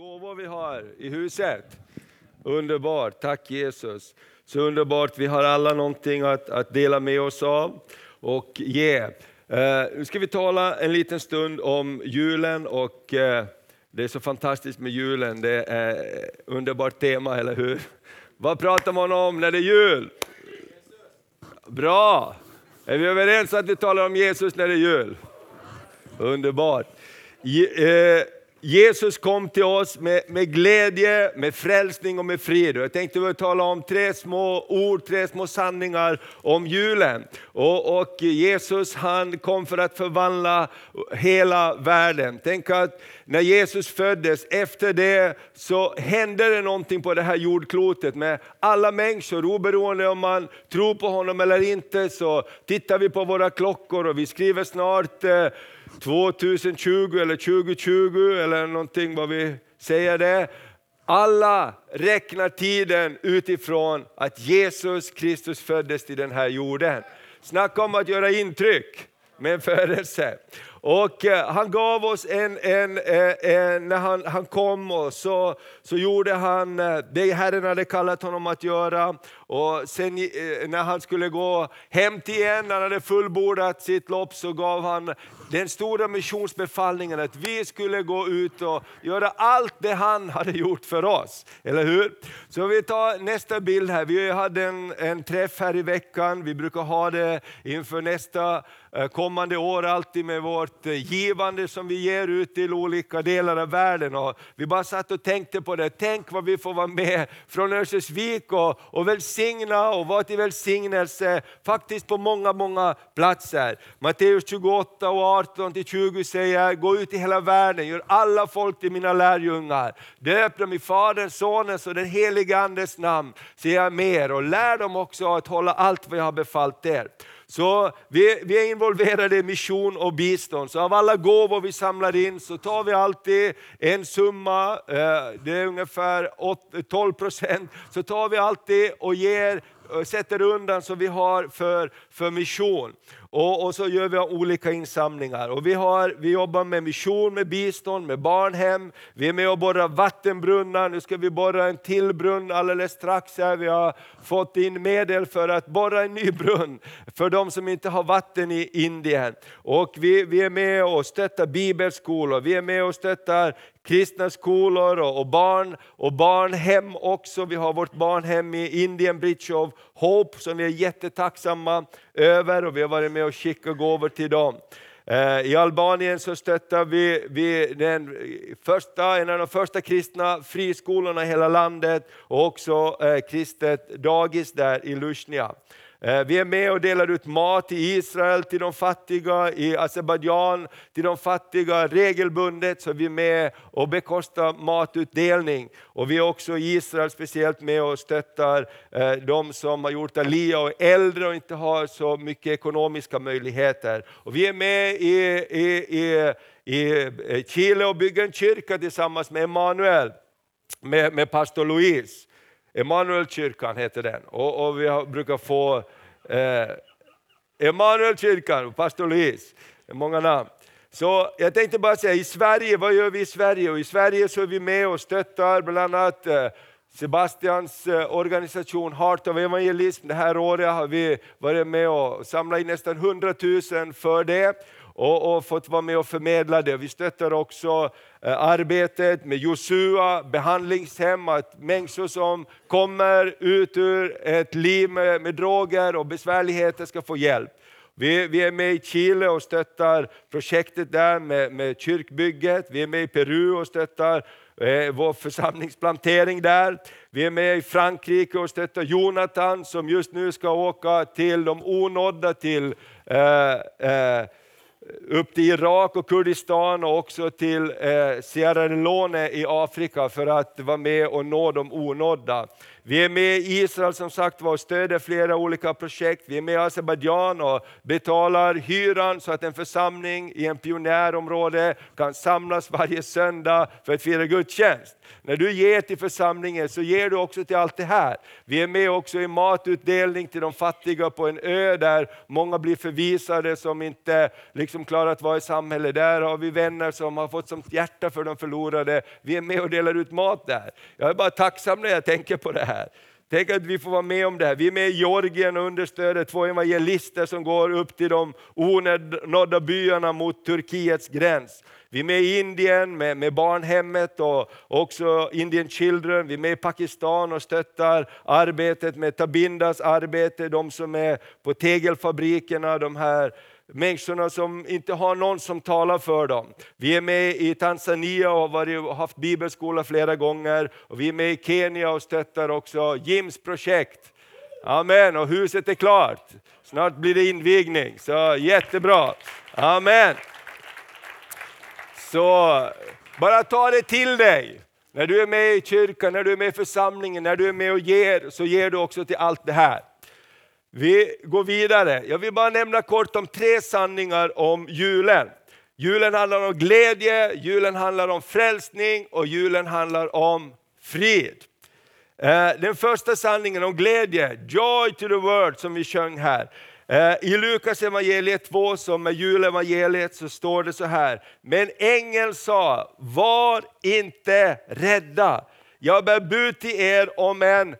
gåvor vi har i huset. Underbart, tack Jesus. Så underbart, vi har alla någonting att, att dela med oss av och ge. Eh, nu ska vi tala en liten stund om julen och eh, det är så fantastiskt med julen, det är ett underbart tema, eller hur? Vad pratar man om när det är jul? Bra! Är vi överens att vi talar om Jesus när det är jul? Underbart. Je, eh, Jesus kom till oss med, med, glädje, med frälsning och med frid. Jag tänkte tala om tre små ord, tre små sanningar om julen. Och, och, Jesus han kom för att förvandla hela världen. Tänk att när Jesus föddes, efter det så hände det någonting på det här jordklotet med alla människor, oberoende om man tror på honom eller inte, så tittar vi på våra klockor och vi skriver snart eh, 2020 eller 2020 eller någonting vad vi säger det. Alla räknar tiden utifrån att Jesus Kristus föddes till den här jorden. Snacka om att göra intryck med en födelse. Och eh, han gav oss en, en, en, en, när han, han kom och så, så gjorde han eh, det Herren hade kallat honom att göra. Och sen när han skulle gå hem till igen, när han hade fullbordat sitt lopp, så gav han den stora missionsbefallningen att vi skulle gå ut och göra allt det han hade gjort för oss. Eller hur? Så vi tar nästa bild här. Vi hade en, en träff här i veckan. Vi brukar ha det inför nästa kommande år alltid med vår vårt givande som vi ger ut till olika delar av världen. Och vi bara satt och tänkte på det, tänk vad vi får vara med från Örnsköldsvik och, och välsigna och vara till välsignelse faktiskt på många, många platser. Matteus 28 och 18 till 20 säger, gå ut i hela världen, gör alla folk till mina lärjungar. Döp dem i Faderns, Sonens och den helige Andes namn, säger jag mer och lär dem också att hålla allt vad jag har befallt er. Så vi, vi, är involverade i mission och bistånd. Så av alla gåvor vi samlar in så tar vi alltid en summa, eh, det är ungefär 12 procent, så tar vi alltid och ger eh, sätter undan som vi har för, för mission. Och, och, så gör vi olika insamlingar. Och vi, har, vi jobbar med mission, med bistånd, med barnhem. Vi är med och borrar vattenbrunnar. Nu ska vi borra en till brunn alldeles strax. Här. Vi har fått in medel för att borra en ny brunn för de som inte har vatten i Indien. Och vi, vi är med och stöttar bibelskolor. Vi är med och stöttar kristna skolor och, barn och barnhem också. Vi har vårt barnhem i Indien, Bridge of Hope, som vi är jättetacksamma över och vi har varit med och skickat gåvor till dem. Eh, I Albanien så stöttar vi, vi den första, en av de första kristna friskolorna i hela landet och också eh, kristet dagis där i Lushnja. Eh, vi är med och delar ut mat i Israel till de fattiga, i Azerbajdzjan till de fattiga regelbundet, så vi är med och bekostar matutdelning. Och vi är också i Israel speciellt med och stöttar eh, de som har gjort alia och är äldre och inte har så mycket ekonomiska möjligheter. Och vi är med i, i, i, i Chile och bygger en kyrka tillsammans med Emanuel, med, med pastor Louise. Emanuelkyrkan heter den och, och vi har, brukar få eh, Emanuelkyrkan, pastor Louise, många namn. Så jag tänkte bara säga, i Sverige, vad gör vi i Sverige? Och I Sverige så är vi med och stöttar bland annat eh, Sebastians eh, organisation Heart of Evangelism. Det här året har vi varit med och samlat in nästan 100 000 för det och, och, fått vara med och förmedla det. Vi stöttar också eh, arbetet med Josua behandlingshem, att människor som kommer ut ur ett liv med, med droger och besvärligheter ska få hjälp. Vi, vi, är med i Chile och stöttar projektet där med, med kyrkbygget. Vi är med i Peru och stöttar eh, vår församlingsplantering där. Vi är med i Frankrike och stöttar Jonathan som just nu ska åka till de onådda, till eh, eh, upp till Irak och Kurdistan och också till eh, Sierra Leone i Afrika för att vara med och nå de onådda. Vi är med i Israel som sagt var och stöder flera olika projekt. Vi är med i Azerbajdzjan och betalar hyran så att en församling i en pionjärområde kan samlas varje söndag för att fira gudstjänst. När du ger till församlingen så ger du också till allt det här. Vi är med också i matutdelning till de fattiga på en ö där många blir förvisade som inte liksom liksom klarat vara i samhället. Där har vi vänner som har fått som hjärta för de förlorade. Vi är med och delar ut mat där. Jag är bara tacksam när jag tänker på det här. Tänk att vi får vara med om det här. Vi är med i Georgien och understöder två evangelister som går upp till de onådda byarna mot Turkiets gräns. Vi är med i Indien med, med Barnhemmet och också Indian Children. Vi är med i Pakistan och stöttar arbetet med Tabindas arbete, de som är på tegelfabrikerna, de här människorna som inte har någon som talar för dem. Vi är med i Tanzania och har haft bibelskola flera gånger. Och vi är med i Kenya och stöttar också Jims projekt. Amen, och huset är klart. Snart blir det invigning, så jättebra. Amen. Så bara ta det till dig. När du är med i kyrkan, när du är med i församlingen, när du är med och ger, så ger du också till allt det här. Vi går vidare. Jag vill bara nämna kort om tre sanningar om julen. Julen handlar om glädje, julen handlar om frälsning och julen handlar om frid. Eh, den första sanningen om glädje, joy to the world som vi sjöng här. Eh, I Lukas evangeliet 2 som är julevangeliet så står det så här. Men ängeln sa, var inte rädda. Jag bär bud till er om en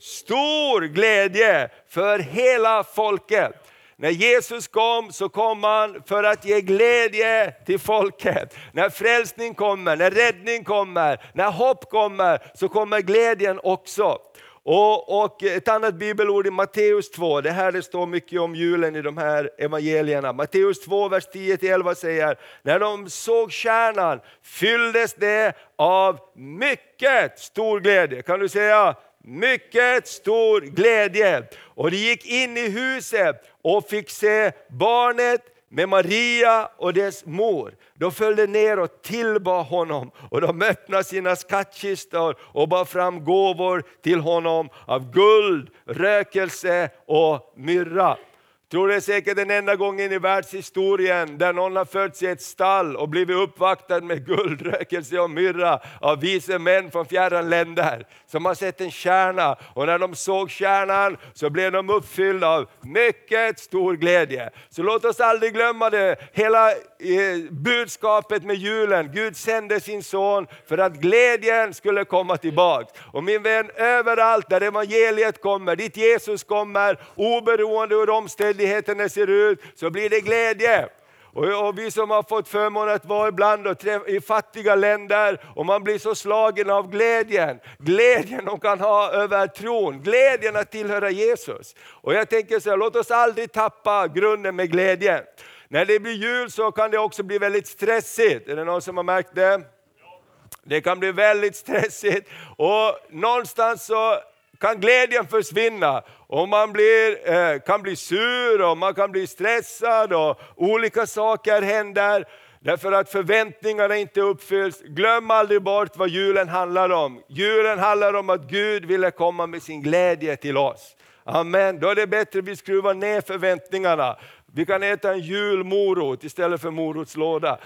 stor glädje för hela folket. När Jesus kom så kom han för att ge glädje till folket. När frälsning kommer, när räddning kommer, när hopp kommer så kommer glädjen också. Och, och, ett annat bibelord i Matteus 2, det här det står mycket om julen i de här evangelierna. Matteus 2, vers 10-11 säger, när de såg stjärnan fylldes det av mycket stor glädje. Kan du säga mycket stor glädje. Och de gick in i huset och fick se barnet med Maria och dess mor. De följde ner och tillbad honom och de öppnade sina skattkistor och bar fram gåvor till honom av guld, rökelse och myrra tror det är säkert den enda gången i världshistorien där någon har fötts i ett stall och blivit uppvaktad med guldrökelse och myrra av vise män från fjärran länder som har sett en kärna. Och när de såg kärnan så blev de uppfyllda av mycket stor glädje. Så låt oss aldrig glömma det, hela budskapet med julen. Gud sände sin son för att glädjen skulle komma tillbaka. Och min vän, överallt där evangeliet kommer, dit Jesus kommer, oberoende hur omständigheterna ser ut så blir det glädje. Och, och vi som har fått förmånen att vara ibland och träffa, i fattiga länder och man blir så slagen av glädjen. Glädjen de kan ha över tron, glädjen att tillhöra Jesus. Och jag tänker så här, låt oss aldrig tappa grunden med glädjen. När det blir jul så kan det också bli väldigt stressigt. Är det någon som har märkt det? Det kan bli väldigt stressigt och någonstans så kan glädjen försvinna och man blir, eh, kan bli sur och man kan bli stressad och olika saker händer därför att förväntningarna inte uppfylls. Glöm aldrig bort vad julen handlar om. Julen handlar om att Gud ville komma med sin glädje till oss. Amen, då är det bättre att vi skruvar ner förväntningarna. Vi kan äta en julmorot istället för morotslåda.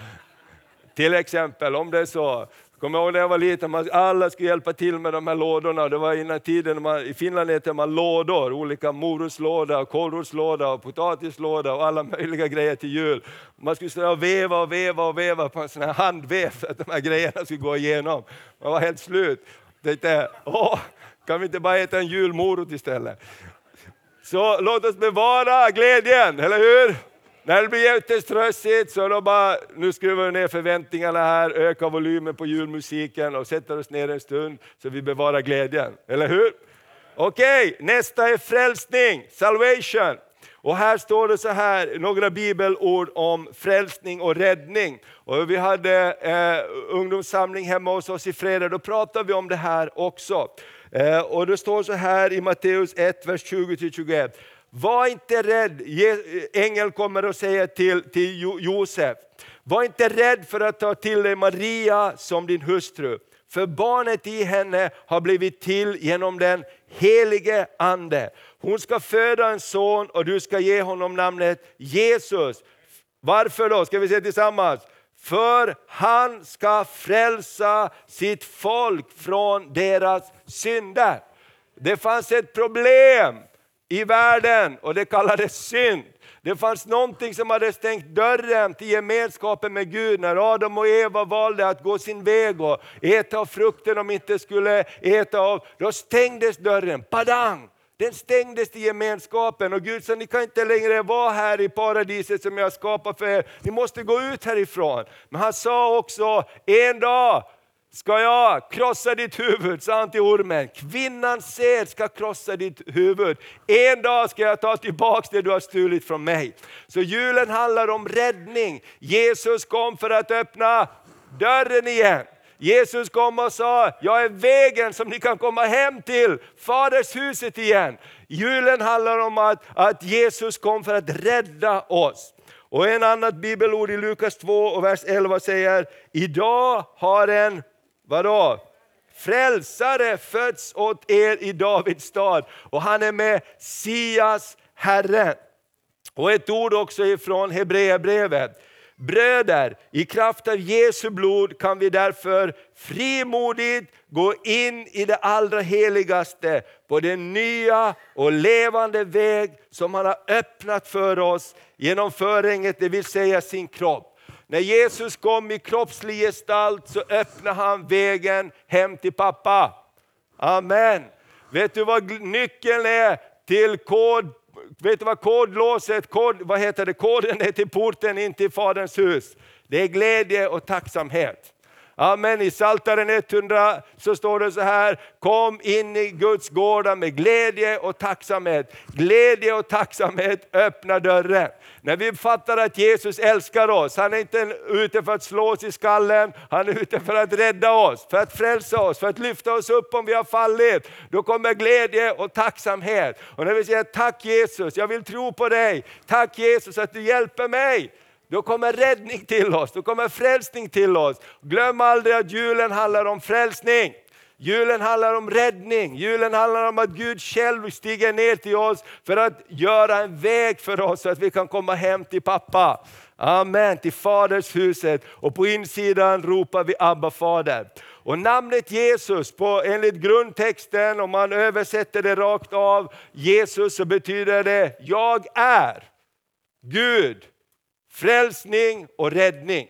Till exempel, om det är så. Kommer ihåg när jag var liten, man, alla skulle hjälpa till med de här lådorna. Det var innan tiden, man, i Finland äter man lådor, olika morotslåda, kålrotslåda, potatislåda och alla möjliga grejer till jul. Man skulle stå och veva och veva och veva på en sån här handvev för att de här grejerna skulle gå igenom. Man var helt slut. Tänkte, åh, kan vi inte bara äta en julmorot istället? Så låt oss bevara glädjen, eller hur? När det blir jättestressigt så då bara, nu skruvar vi ner förväntningarna här, ökar volymen på julmusiken och sätter oss ner en stund så vi bevarar glädjen. Eller hur? Okej, okay, nästa är frälsning, salvation. Och här står det så här, några bibelord om frälsning och räddning. Och vi hade eh, ungdomssamling hemma hos oss i fredag, då pratade vi om det här också. Eh, och det står så här i Matteus 1, vers 20-21. Var inte rädd, ängeln kommer och säger till, till Josef, var inte rädd för att ta till dig Maria som din hustru, för barnet i henne har blivit till genom den helige Ande. Hon ska föda en son och du ska ge honom namnet Jesus. Varför då? Ska vi se tillsammans? För han ska frälsa sitt folk från deras synder. Det fanns ett problem i världen och det kallades synd. Det fanns någonting som hade stängt dörren till gemenskapen med Gud när Adam och Eva valde att gå sin väg och äta av frukten de inte skulle äta av. Då stängdes dörren, padang! Den stängdes till gemenskapen och Gud sa, ni kan inte längre vara här i paradiset som jag skapat för er. Ni måste gå ut härifrån. Men han sa också, en dag ska jag krossa ditt huvud, sa han till ormen. Kvinnans sed ska krossa ditt huvud. En dag ska jag ta tillbaka det du har stulit från mig. Så julen handlar om räddning. Jesus kom för att öppna dörren igen. Jesus kom och sa, jag är vägen som ni kan komma hem till Fadershuset igen. Julen handlar om att, att Jesus kom för att rädda oss. Och en annat bibelord i Lukas 2 och vers 11 säger, idag har en, vadå? Frälsare fötts åt er i Davids stad och han är med Sias Herren. Och ett ord också ifrån Hebreerbrevet. Bröder, i kraft av Jesu blod kan vi därför frimodigt gå in i det allra heligaste på den nya och levande väg som han har öppnat för oss genom förhänget, det vill säga sin kropp. När Jesus kom i kroppslig gestalt så öppnade han vägen hem till pappa. Amen. Vet du vad nyckeln är till kod vet du vad kodlåset, kod, vad heter det, koden är till porten in till Faderns hus? Det är glädje och tacksamhet. Amen. I Psaltaren 100 så står det så här, kom in i Guds gårdar med glädje och tacksamhet. Glädje och tacksamhet öppnar dörren. När vi fattar att Jesus älskar oss, han är inte ute för att slå oss i skallen, han är ute för att rädda oss, för att frälsa oss, för att lyfta oss upp om vi har fallit. Då kommer glädje och tacksamhet. Och när vi säger tack Jesus, jag vill tro på dig, tack Jesus att du hjälper mig. Då kommer räddning till oss, då kommer frälsning till oss. Glöm aldrig att julen handlar om frälsning. Julen handlar om räddning, julen handlar om att Gud själv stiger ner till oss för att göra en väg för oss så att vi kan komma hem till pappa. Amen, till Faders huset och på insidan ropar vi Abba fader. Och namnet Jesus, på, enligt grundtexten, om man översätter det rakt av, Jesus så betyder det jag är Gud frälsning och räddning.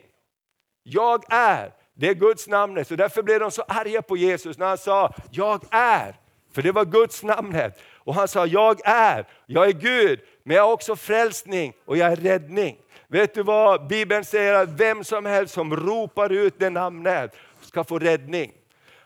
Jag är, det är Guds namnet. Så därför blev de så arga på Jesus när han sa, jag är. För det var Guds namnet. Och han sa, jag är, jag är Gud, men jag är också frälsning och jag är räddning. Vet du vad Bibeln säger? Att vem som helst som ropar ut det namnet ska få räddning.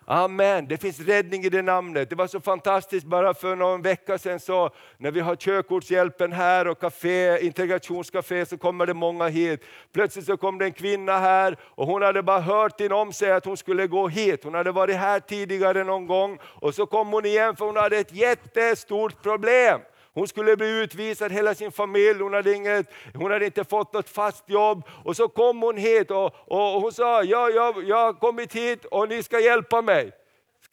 Amen, det finns räddning i det namnet. Det var så fantastiskt bara för någon vecka sedan så när vi har körkortshjälpen här och café, integrationscafé så kommer det många hit. Plötsligt så kom det en kvinna här och hon hade bara hört inom sig att hon skulle gå hit. Hon hade varit här tidigare någon gång och så kom hon igen för hon hade ett jättestort problem. Hon skulle bli utvisad, hela sin familj, hon hade, inget, hon hade inte fått något fast jobb. Och så kom hon hit och, och hon sa, ja, jag, jag har kommit hit och ni ska hjälpa mig.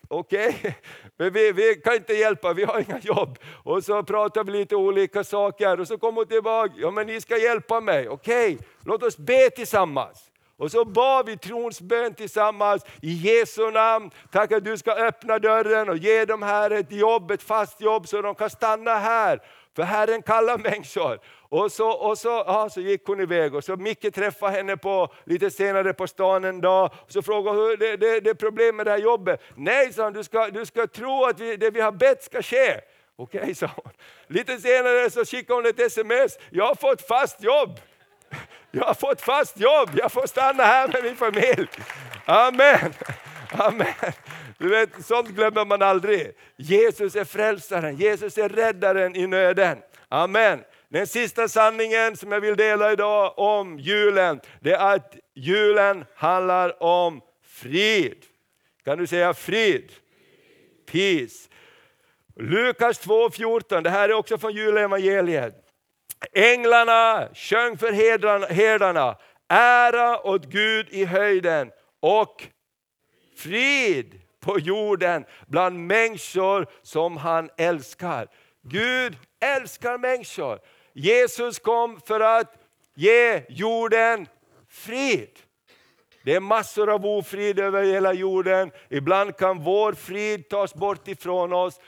Okej, okay. men vi, vi, kan inte hjälpa, vi har inga jobb. Och så pratade vi lite olika saker och så kom hon tillbaka, ja men ni ska hjälpa mig. Okej, okay. låt oss be tillsammans. Och så bad vi trons bön tillsammans i Jesu namn. Tack att du ska öppna dörren och ge dem här ett jobb, ett fast jobb så de kan stanna här. För Herren kallar människor. Och så, och så, ja, så gick hon iväg och så Micke träffade henne på, lite senare på stan en dag. Och så frågade hon, det, det, det är problem med det här jobbet. Nej, sa han, du ska, du ska tro att vi, det vi har bett ska ske. Okej, okay, sa hon. Lite senare så skickade hon ett sms, jag har fått fast jobb. Jag har fått fast jobb, jag får stanna här med min familj. Amen. Amen. Du vet, sånt glömmer man aldrig. Jesus är frälsaren, Jesus är räddaren i nöden. Amen. Den sista sanningen som jag vill dela idag om julen, det är att julen handlar om frid. Kan du säga frid? Peace. Lukas 2.14, det här är också från julevangeliet. Änglarna sjöng för herdarna, ära åt Gud i höjden och frid på jorden bland människor som han älskar. Gud älskar människor. Jesus kom för att ge jorden frid. Det är massor av ofrid över hela jorden. Ibland kan vår frid tas bort ifrån oss.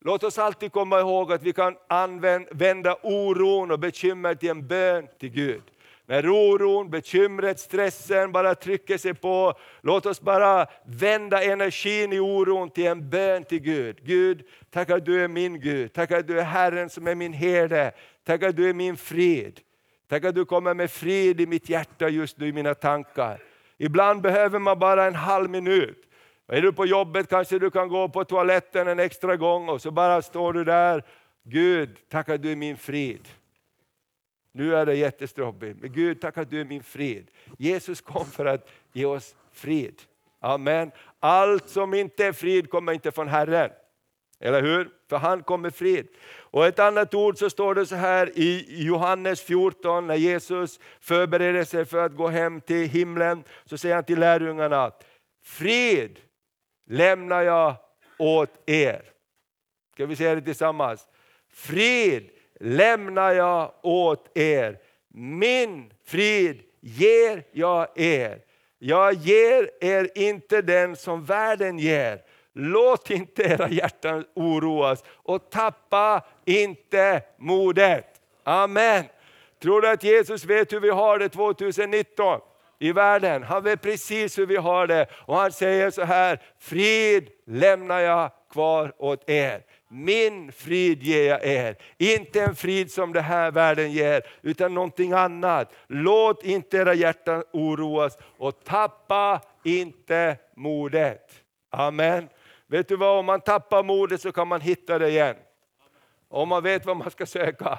Låt oss alltid komma ihåg att vi kan använda oron och bekymmer till en bön till Gud. När oron, bekymret, stressen bara trycker sig på, låt oss bara vända energin i oron till en bön till Gud. Gud, tack att du är min Gud, tack att du är Herren som är min herde, tack att du är min frid. Tack att du kommer med frid i mitt hjärta just nu i mina tankar. Ibland behöver man bara en halv minut. Är du på jobbet kanske du kan gå på toaletten en extra gång och så bara står du där. Gud, tack att du är min frid. Nu är det jättestoppigt, men Gud tack att du är min frid. Jesus kom för att ge oss frid. Amen. Allt som inte är frid kommer inte från Herren. Eller hur? För han kommer frid. Och ett annat ord så står det så här i Johannes 14 när Jesus förbereder sig för att gå hem till himlen. Så säger han till lärjungarna, frid lämnar jag åt er. Ska vi säga det tillsammans? Frid lämnar jag åt er. Min frid ger jag er. Jag ger er inte den som världen ger. Låt inte era hjärtan oroas och tappa inte modet. Amen. Tror du att Jesus vet hur vi har det 2019 i världen? Han vet precis hur vi har det och han säger så här, frid lämnar jag kvar åt er. Min frid ger jag er, inte en frid som den här världen ger, utan någonting annat. Låt inte era hjärtan oroas och tappa inte modet. Amen. Vet du vad, om man tappar modet så kan man hitta det igen. Om man vet vad man ska söka.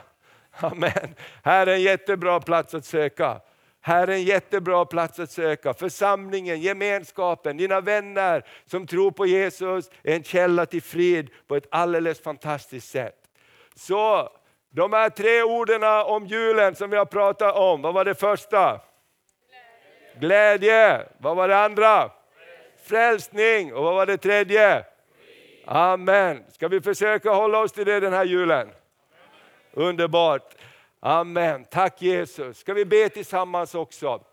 Amen. Här är en jättebra plats att söka. Här är en jättebra plats att söka. Församlingen, gemenskapen, dina vänner som tror på Jesus är en källa till frid på ett alldeles fantastiskt sätt. Så de här tre orden om julen som vi har pratat om, vad var det första? Glädje. Vad var det andra? Frälsning. Och vad var det tredje? Amen. Ska vi försöka hålla oss till det den här julen? Underbart. Amen. Tack Jesus. Ska vi be tillsammans också?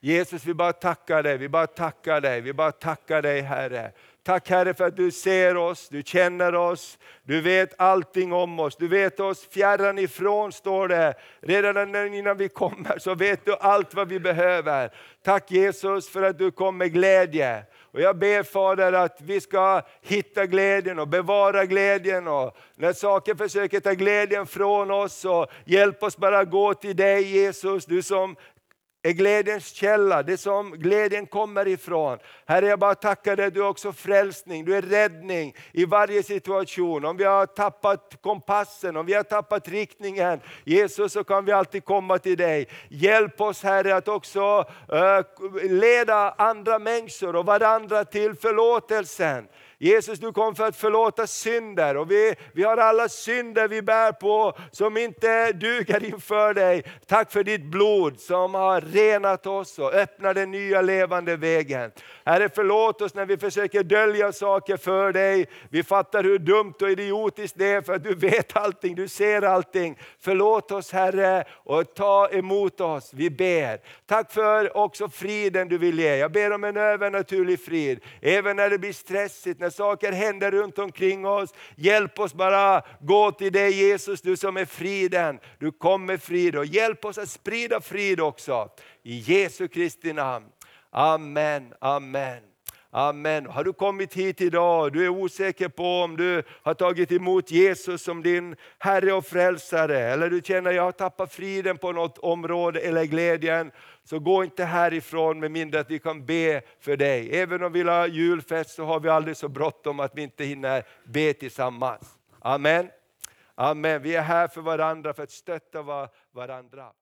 Jesus, vi bara tackar dig, vi bara tackar dig, vi bara tackar dig Herre. Tack Herre för att du ser oss, du känner oss, du vet allting om oss. Du vet oss fjärran ifrån står det. Redan innan vi kommer så vet du allt vad vi behöver. Tack Jesus för att du kom med glädje. Och jag ber Fader att vi ska hitta glädjen och bevara glädjen. Och när saker försöker ta glädjen från oss, så hjälp oss bara gå till dig Jesus, du som är glädjens källa, det som glädjen kommer ifrån. Herre, jag bara tackar dig, du är också frälsning, du är räddning i varje situation. Om vi har tappat kompassen, om vi har tappat riktningen, Jesus, så kan vi alltid komma till dig. Hjälp oss Herre att också uh, leda andra människor och varandra till förlåtelsen. Jesus du kom för att förlåta synder och vi, vi har alla synder vi bär på som inte duger inför dig. Tack för ditt blod som har renat oss och öppnat den nya levande vägen. Herre förlåt oss när vi försöker dölja saker för dig. Vi fattar hur dumt och idiotiskt det är för att du vet allting, du ser allting. Förlåt oss Herre och ta emot oss, vi ber. Tack för också friden du vill ge. Jag ber om en övernaturlig frid, även när det blir stressigt, när saker händer runt omkring oss. Hjälp oss bara gå till dig Jesus, du som är friden. Du kom med frid och hjälp oss att sprida frid också. I Jesu Kristi namn. Amen, amen. Amen. Har du kommit hit idag och du är osäker på om du har tagit emot Jesus som din Herre och Frälsare, eller du känner att jag har tappat friden på något område eller glädjen, så gå inte härifrån med mindre att vi kan be för dig. Även om vi vill ha julfest så har vi aldrig så bråttom att vi inte hinner be tillsammans. Amen. Amen. Vi är här för varandra, för att stötta varandra.